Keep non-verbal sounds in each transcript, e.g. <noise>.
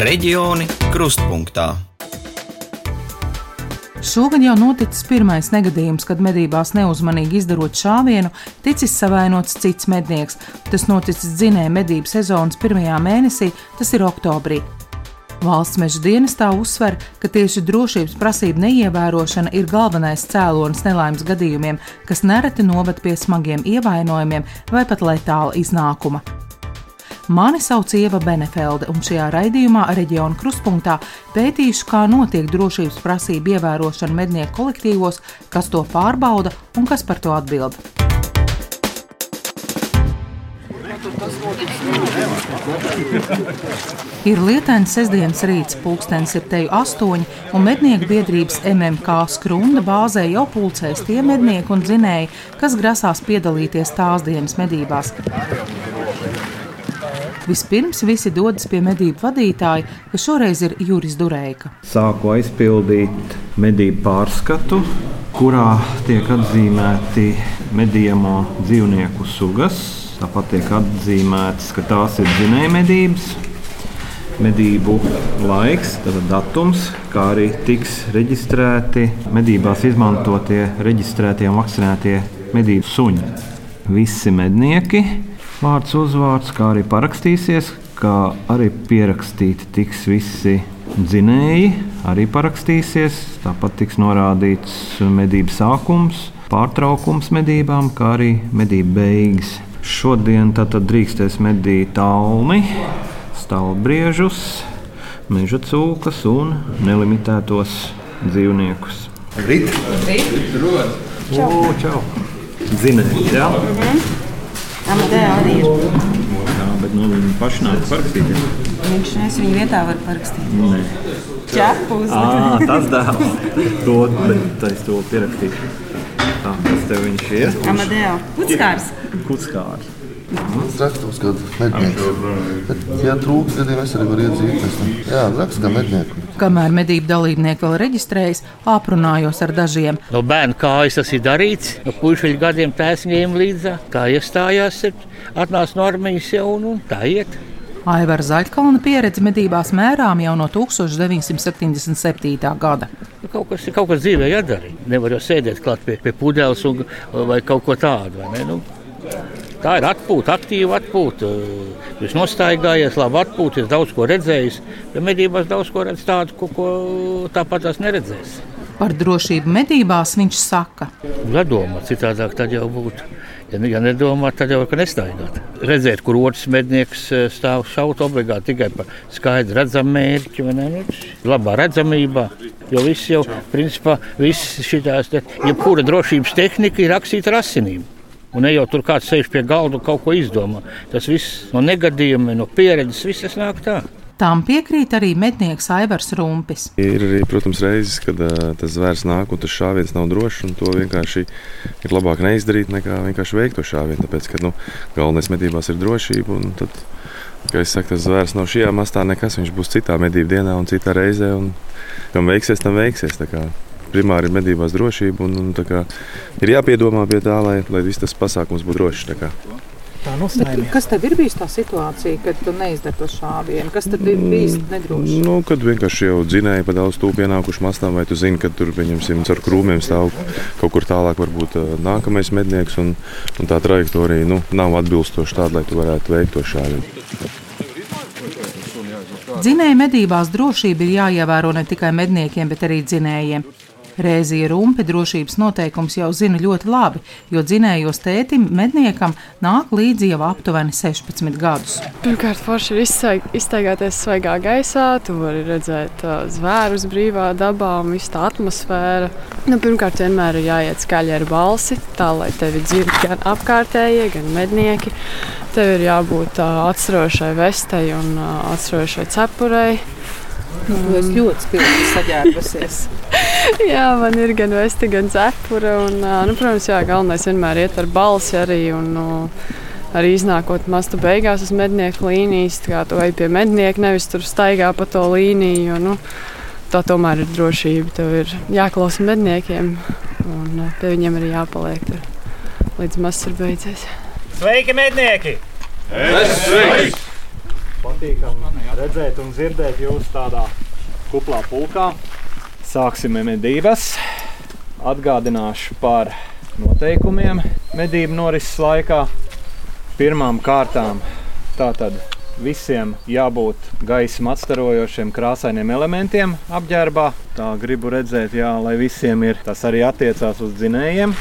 Reģioni krustpunktā. Šogad jau noticis pirmais negadījums, kad medībās neuzmanīgi izdarot šāvienu, ticis savainots cits mednieks. Tas noticis dzinēja medību sezonas pirmajā mēnesī, tas ir oktobrī. Valsts meža dienestā uzsver, ka tieši drošības prasību neievērošana ir galvenais cēlonis nelaimes gadījumiem, kas nereti noved pie smagiem ievainojumiem vai pat letāla iznākuma. Mani sauc Ieva Benefelde, un šajā raidījumā reģiona krustpunktā pētīšu, kā notiek drošības prasību ievērošana mednieku kolektīvos, kas to pārbauda un kas par to atbild. Ir lietains sestdienas rīts, pulkstenis ir teju astoņi, un mednieku biedrības MMK skrunda bāzē jau pulcēs tie mednieki un dzinēji, kas grasās piedalīties tās dienas medībās. Vispirms visi dodas pie medību vadītāja, kas šoreiz ir Juris Durēka. Sāku aizpildīt medību pārskatu, kurā tiek atzīmēti medījamo dzīvnieku sugas, Tāpat tiek atzīmēts, ka tās ir dzinēja medības, medību laiks, tātad datums, kā arī tiks reģistrēti medībās izmantotie, reģistrētie un vakcinētie medību suņi. Visi mednieki, vārds, uzvārds, kā arī parakstīsies, kā arī pierakstīti tiks visi dzinēji, arī parakstīsies. Tāpat tiks norādīts medību sākums, pārtraukums medībām, kā arī medību beigas. Šodien tātad drīkstēs medīt almi, stāvbriežus, meža cūkas un nelimitētos dzīvniekus. Rīt! Čau! O, čau. Zinēji, jā? Mhm. Amadēja arī ir. Jā, bet nu, viņi paši nāk parakstīt. Viņš es viņu vietā var parakstīt. Nē. Ķepu uz. Ā, tas dēls. To, bet es to pierakstīšu. Tā, kas tev viņš ir? Amadēja. Putskārs. Kutskārs. Rakstos, ka mednieks. Bet, ja trūks, tad es arī varu iedzīt. Jā, raksts, ka mednieku. Kamēr medību dalībnieki vēl reģistrējas, aprunājos ar dažiem. No bērna kājas tas ir darīts. No puikas gadiem tēvs ņēma līdzi, kā iestājās, atnāca no armijas jau un, un tā iet. Aivara Zaļkalna pieredze medībās mērām jau no 1977. gada. Nu, Kaut kas, kaut kas dzīvē jādara. Nevar jau sēdēt klāt pie, pie pudeles un, vai kaut ko tādu. vai ne? Nu, tā ir atpūta, aktīva atpūta. Jūs nostaigājies, labi atpūties, daudz ko redzējis. Bet medībās daudz ko redz tādu, ko, ko tāpat tās neredzēs. Par drošību medībās viņš saka, Jādomā, citādāk tad jau būtu. Ja, ja nedomā, tad jau ir nestaigāt. Redzēt, kur otrs mednieks eh, stāv šaut obligāti tikai par skaidru redzamu mērķi, vai ne? Nu, labā redzamībā. Jo viss jau, principā, viss šitās, jebkura drošības tehnika ir rakstīta ar asinīm. Un ne jau tur kāds sēž pie galda un kaut ko izdomā. Tas viss no negadījumiem, no pieredzes, viss tas nāk tā. Tam piekrīt arī mednieks Aivars Rumpis. Ir arī, protams, reizes, kad uh, tas zvērs nāk un tas šāviens nav drošs. un To vienkārši ir labāk neizdarīt, nekā vienkārši veikt to šāvienu. Tāpēc, ka nu, galvenais medībās ir drošība. un Tad, kā es saku, tas zvērs nav šajā mastā nekas. Viņš būs citā medību dienā un citā reizē. Un, kam veiksies, tam veiksies. Primāri ir medībās drošība. Un, un, kā ir jāpiedomā pie tā, lai, lai viss tas pasākums būtu drošs. Kas tad ir bijis tā situācija, kad tu neizdari to šāvienu? Kas tad ir bijis nedroši? Nu, kad vienkārši jau dzinēji pa daudz tūpu pienākuši mastām, vai tu zini, ka tur pieņemsim caur krūmiem stāv kaut kur tālāk, varbūt nākamais mednieks, un, un tā trajektorija nu, nav atbilstoša tāda, lai tu varētu veikt to šāvienu. Dzinēja medībās drošība ir jāievēro ne tikai medniekiem, bet arī dzinējiem. Rēzija Rumpe drošības noteikums jau zina ļoti labi, jo dzinējos tētim medniekam nāk līdzi jau aptuveni 16 gadus. Pirmkārt, forši ir izsaig- izstaigāties svaigā gaisā. Tu vari redzēt uh, zvērus brīvā dabā un visu tā atmosfēra. Nu, pirmkārt, vienmēr ir jāiet skaļi ar balsi, tā lai tevi dzird gan apkārtējie, gan mednieki. Tev ir jābūt uh, atserošai vestei un uh, atserošai cepurei. Tu esi ļoti spilgti <laughs> saģērbusies. <laughs> Jā, man ir gan vesti, gan cepura. Un, nu, protams, jā, galvenais vienmēr iet ar balsi arī. Un, nu, arī iznākot mastu beigās uz mednieku līnijas, tā kā tu ej pie mednieka, nevis tur staigā pa to līniju. Jo, nu, tā tomēr ir drošība. Tev ir jāklausa medniekiem, un pie viņiem arī jāpaliek tur, līdz mazs ir beidzies. Sveiki, mednieki! patīkami redzēt un dzirdēt jūs tādā kuplā pulkā. Sāksim medības. Atgādināšu par noteikumiem medību norises laikā. Pirmām kārtām tātad visiem jābūt gaismu atstarojošiem krāsainiem elementiem apģērbā. Tā gribu redzēt, jā, lai visiem ir. Tas arī attiecās uz dzinējiem.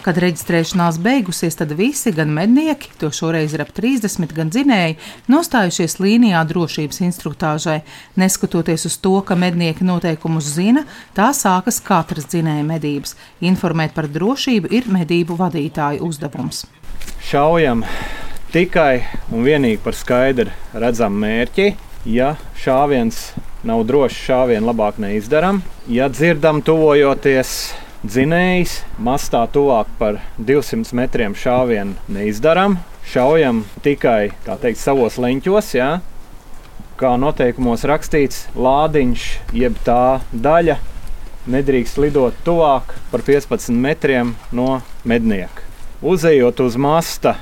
Kad reģistrēšanās beigusies, tad visi, gan mednieki, to šoreiz ir ap 30, gan dzinēji, nostājušies līnijā drošības instruktāžai. Neskatoties uz to, ka mednieki noteikumus zina, tā sākas katras dzinēja medības. Informēt par drošību ir medību vadītāju uzdevums. Šaujam tikai un vienīgi par skaidru redzamu mērķi. Ja šāviens nav drošs, šāvienu labāk neizdarām. Ja dzirdam, tuvojoties dzinējs, mastā tuvāk par 200 metriem šāvienu neizdarām. Šaujam tikai teikt, savos leņķos, jā. kā noteikumos rakstīts, lādiņš jeb tā daļa nedrīkst lidot tuvāk par 15 metriem no mednieka. Uzejot uz masta,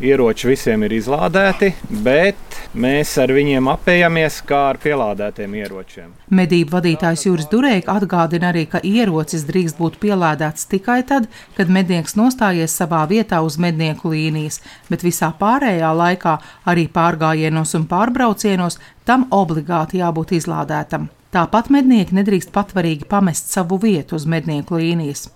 ieroči visiem ir izlādēti, bet mēs ar viņiem apējamies kā ar pielādētiem ieročiem. Medību vadītājs Juris Durēka atgādina arī, ka ierocis drīkst būt pielādēts tikai tad, kad mednieks nostājies savā vietā uz mednieku līnijas, bet visā pārējā laikā, arī pārgājienos un pārbraucienos, tam obligāti jābūt izlādētam. Tāpat mednieki nedrīkst patvarīgi pamest savu vietu uz mednieku līnijas.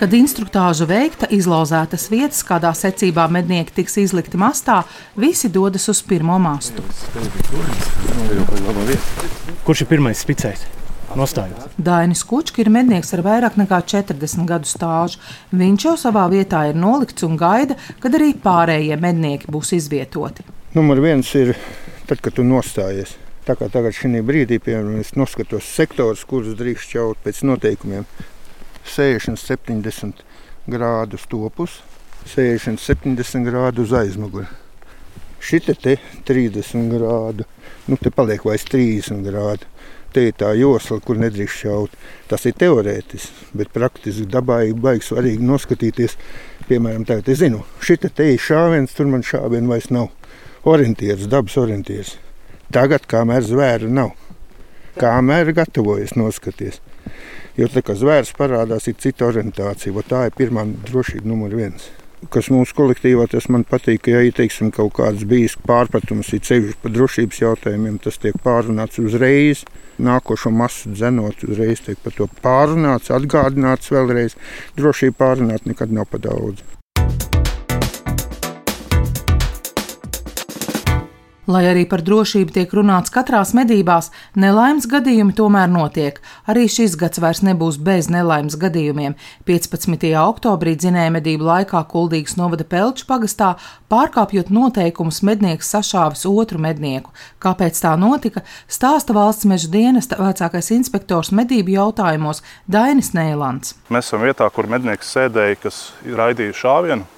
Kad instruktāža veikta, izlauzētas vietas, kādā secībā mednieki tiks izlikti mastā, visi dodas uz pirmo mastu. Kurš ir pirmais spicējs? Nostājos. Dainis Kučka ir mednieks ar vairāk nekā 40 gadu stāžu. Viņš jau savā vietā ir nolikts un gaida, kad arī pārējie mednieki būs izvietoti. Numur viens ir tad, kad tu nostājies. Tā kā tagad šī brīdī, piemēram, es noskatos sektorus, kurus drīkst šaut pēc noteikumiem. 60, 70 grādu stopus, 60, 70 grādu uz aizmuguri. Šite te 30 grādu, nu te paliek vairs 30 grādu. Te ir tā josla, kur nedrīkst šaut. Tas ir teorētiski, bet praktiski dabā ir baigi svarīgi noskatīties. Piemēram, tagad es zinu, šita te ir šāviens, tur man šāviena vairs nav. Orientieris, dabas orientieris. Tagad, kamēr zvēra nav, kamēr gatavojas noskaties. Jo tā kā zvērs parādās, ir cita orientācija. Tā ir pirmā drošība numur viens. Kas mūsu kolektīvā tas man patīk, ka, ja ir teiksim, kaut kāds bijis pārpratums, ir ceļš par drošības jautājumiem, tas tiek pārunāts uzreiz. Nākošo masu dzenot, uzreiz tiek par to pārunāts, atgādināts vēlreiz. Drošība pārunāt nekad nav pa daudz. Lai arī par drošību tiek runāts katrās medībās, nelaimes gadījumi tomēr notiek. Arī šis gads vairs nebūs bez nelaimes gadījumiem. 15. oktobrī dzinēja medību laikā Kuldīgas novada Pelču pagastā, pārkāpjot noteikumus, mednieks sašāvis otru mednieku. Kāpēc tā notika, stāsta valsts meža dienesta vecākais inspektors medību jautājumos Dainis Nēlants. Mēs esam vietā, kur mednieks sēdēja, kas raidīja šāvienu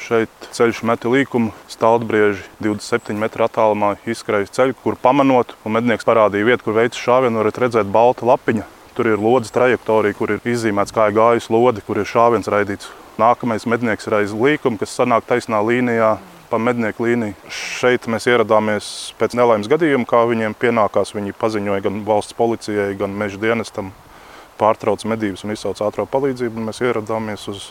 Šeit ceļš meti līkumu, stāvbrieži 27 metru attālumā izskrēja ceļu, kur pamanot, un mednieks parādīja vietu, kur veids šāvienu, varat redzēt balta lapiņa. Tur ir lodes trajektorija, kur ir izīmēts kā ir gājus lode, kur ir šāviens raidīts. Nākamais mednieks ir aiz līkuma, kas sanāk taisnā līnijā pa mednieku līniju. Šeit mēs ieradāmies pēc nelaimes gadījuma, kā viņiem pienākās. Viņi paziņoja gan valsts policijai, gan meža dienestam pārtrauc medības un izsauc ātrā palīdzību. Mēs ieradāmies uz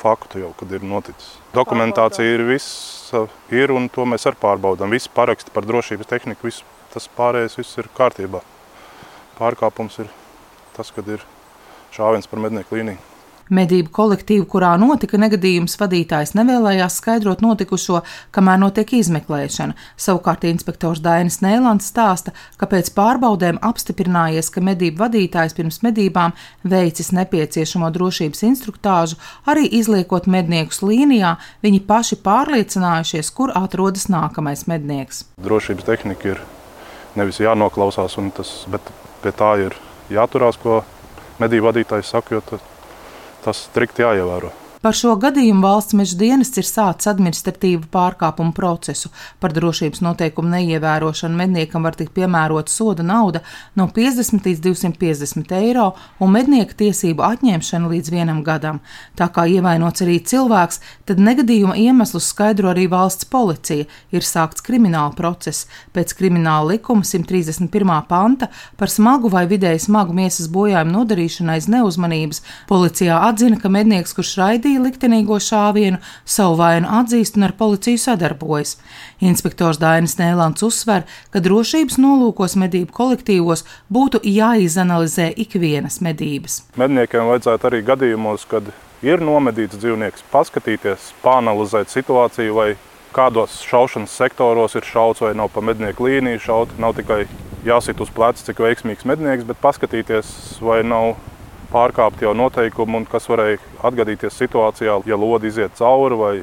faktu jau, kad ir noticis. Dokumentācija ir viss, ir un to mēs arī pārbaudām. Visi paraksti par drošības tehniku, viss, tas pārējais viss ir kārtībā. Pārkāpums ir tas, kad ir šāviens par mednieku līniju. Medību kolektīvu, kurā notika negadījums, vadītājs nevēlējās skaidrot notikušo, kamēr notiek izmeklēšana. Savukārt inspektors Dainis Nēlands stāsta, ka pēc pārbaudēm apstiprinājies, ka medību vadītājs pirms medībām veicis nepieciešamo drošības instruktāžu, arī izliekot medniekus līnijā, viņi paši pārliecinājušies, kur atrodas nākamais mednieks. Drošības tehnika ir nevis jānoklausās, tas, bet pie tā ir jāturās, ko medību vadītājs saka, jo tas strikti jāievēro. Par šo gadījumu valsts meža dienests ir sācis administratīvu pārkāpumu procesu. Par drošības noteikumu neievērošanu medniekam var tikt piemērota soda nauda no 50 līdz 250 eiro un mednieka tiesību atņemšana līdz vienam gadam. Tā kā ievainots arī cilvēks, tad negadījuma iemeslus skaidro arī valsts policija. Ir sākts krimināla process pēc krimināla likuma 131. panta par smagu vai vidēji smagu miesas bojājumu nodarīšanu aiz neuzmanības. Policijā atzina, ka mednieks, kurš raidīja liktenīgo šāvienu, savu vainu atzīst un ar policiju sadarbojas. Inspektors Dainis Nēlants uzsver, ka drošības nolūkos medību kolektīvos būtu jāizanalizē ikvienas medības. Medniekiem vajadzētu arī gadījumos, kad ir nomedīts dzīvnieks, paskatīties, pāanalizēt situāciju, vai kādos šaušanas sektoros ir šauts vai nav pa mednieku līniju šaut. Nav tikai jāsit uz pleca, cik veiksmīgs mednieks, bet paskatīties, vai nav pārkāpti jau noteikumi un kas varēja atgadīties situācijā, ja lodi iziet cauri vai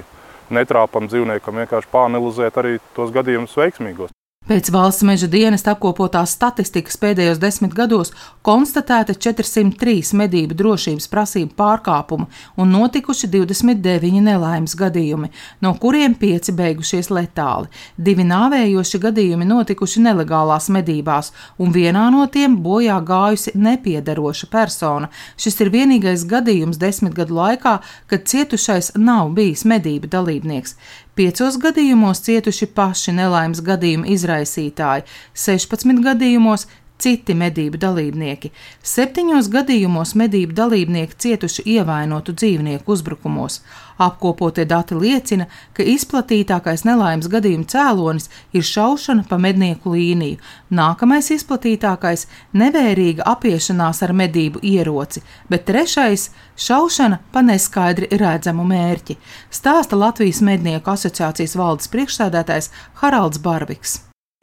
netrāpam dzīvniekam, vienkārši pāanalizēt arī tos gadījumus veiksmīgos. Pēc valsts meža dienas apkopotās statistikas pēdējos desmit gados konstatēta 403 medību drošības prasību pārkāpumu un notikuši 29 nelaimes gadījumi, no kuriem 5 beigušies letāli. Divi nāvējoši gadījumi notikuši nelegālās medībās, un vienā no tiem bojā gājusi nepiedaroša persona. Šis ir vienīgais gadījums desmit gadu laikā, kad cietušais nav bijis medību dalībnieks. Piecos gadījumos cietuši paši nelaimes gadījumu izraisītāji, 16 gadījumos citi medību dalībnieki. Septiņos gadījumos medību dalībnieki cietuši ievainotu dzīvnieku uzbrukumos. Apkopotie dati liecina, ka izplatītākais nelaimes gadījumu cēlonis ir šaušana pa mednieku līniju. Nākamais izplatītākais - nevērīga apiešanās ar medību ieroci, bet trešais - šaušana pa neskaidri redzamu mērķi, stāsta Latvijas mednieku asociācijas valdes priekšsēdētājs Haralds Barviks.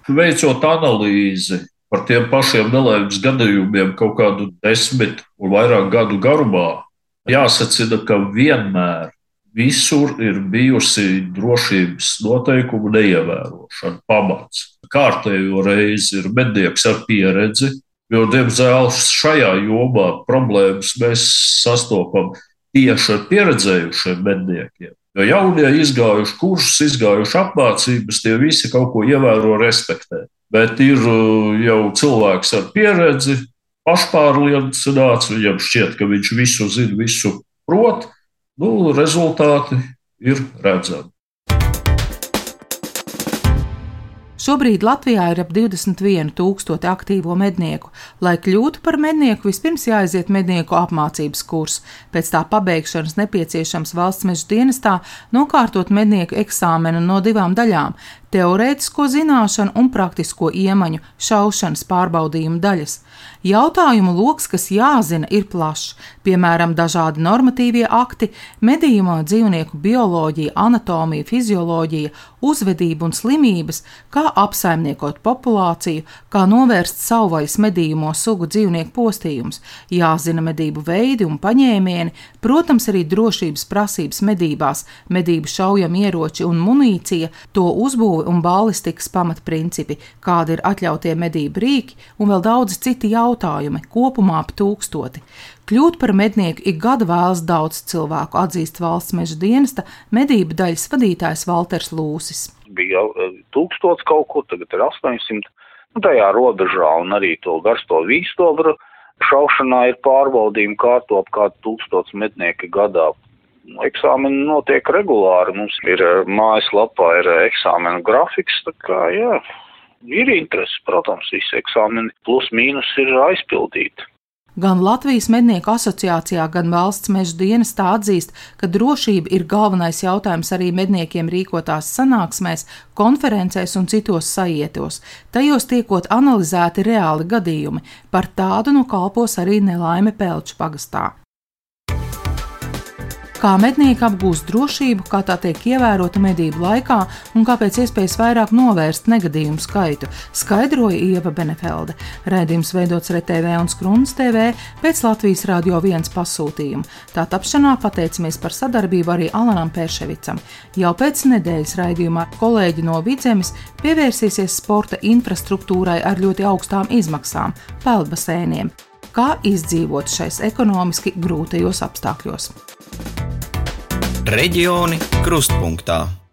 Veicot analīzi par tiem pašiem nelaimes gadījumiem kaut kādu desmit un vairāk gadu garumā, jāsacina, ka vienmēr visur ir bijusi drošības noteikumu neievērošana pamats. Kārtējo reizi ir mednieks ar pieredzi, jo, diemžēl, šajā jomā problēmas mēs sastopam tieši ar pieredzējušiem medniekiem. Jo jaunie izgājuši kursus, izgājuši apmācības, tie visi kaut ko ievēro, respektē bet ir uh, jau cilvēks ar pieredzi, pašpārliecināts, viņam šķiet, ka viņš visu zina, visu prot. Nu, rezultāti ir redzami. Šobrīd Latvijā ir ap 21,000 aktīvo mednieku. Lai kļūtu par mednieku, vispirms jāaiziet mednieku apmācības kurs. Pēc tā pabeigšanas nepieciešams valsts meža dienestā nokārtot mednieku eksāmenu no divām daļām teorētisko zināšanu un praktisko iemaņu šaušanas pārbaudījumu daļas. Jautājumu lokus, kas jāzina, ir plašs, piemēram, dažādi normatīvie akti, medījumā dzīvnieku bioloģija, anatomija, fizioloģija, uzvedība un slimības, kā apsaimniekot populāciju, kā novērst savvaļas medījumo sugu dzīvnieku postījumus, jāzina medību veidi un paņēmieni, protams, arī drošības prasības medībās, medību šaujam ieroči un munīcija, to uzbūve un balistikas pamatprincipi, kādi ir atļautie medību rīki un vēl daudzi citi jautājumi, kopumā ap tūkstoti. Kļūt par mednieku ik gadu vēlas daudz cilvēku, atzīst valsts meža dienesta medību daļas vadītājs Valters Lūsis. Bija eh, tūkstots kaut kur, tagad ir 800. Nu, tajā robežā un arī to garsto vīstobru šaušanā ir pārbaudījumi kārto ap kādu tūkstots mednieki gadā eksāmeni notiek regulāri. Mums ir eh, mājaslapā ir eh, eksāmenu grafiks, tā kā, jā, ir interesi, protams, visi eksāmeni plus mīnus ir aizpildīti. Gan Latvijas mednieku asociācijā, gan valsts meža dienestā atzīst, ka drošība ir galvenais jautājums arī medniekiem rīkotās sanāksmēs, konferencēs un citos sajietos. Tajos tiekot analizēti reāli gadījumi, par tādu nu kalpos arī nelaime Pelču pagastā kā mednieki apgūst drošību, kā tā tiek ievērota medību laikā un kā pēc iespējas vairāk novērst negadījumu skaitu, skaidroja Ieva Benefelde. Rēdījums veidots RTV un Skrunas TV pēc Latvijas Rādio 1 pasūtījuma. Tā tapšanā pateicamies par sadarbību arī Alanam Pērševicam. Jau pēc nedēļas raidījumā kolēģi no Vidzemes pievērsīsies sporta infrastruktūrai ar ļoti augstām izmaksām - peldbasēniem kā izdzīvot šais ekonomiski grūtajos apstākļos. Reģioni krustpunktā.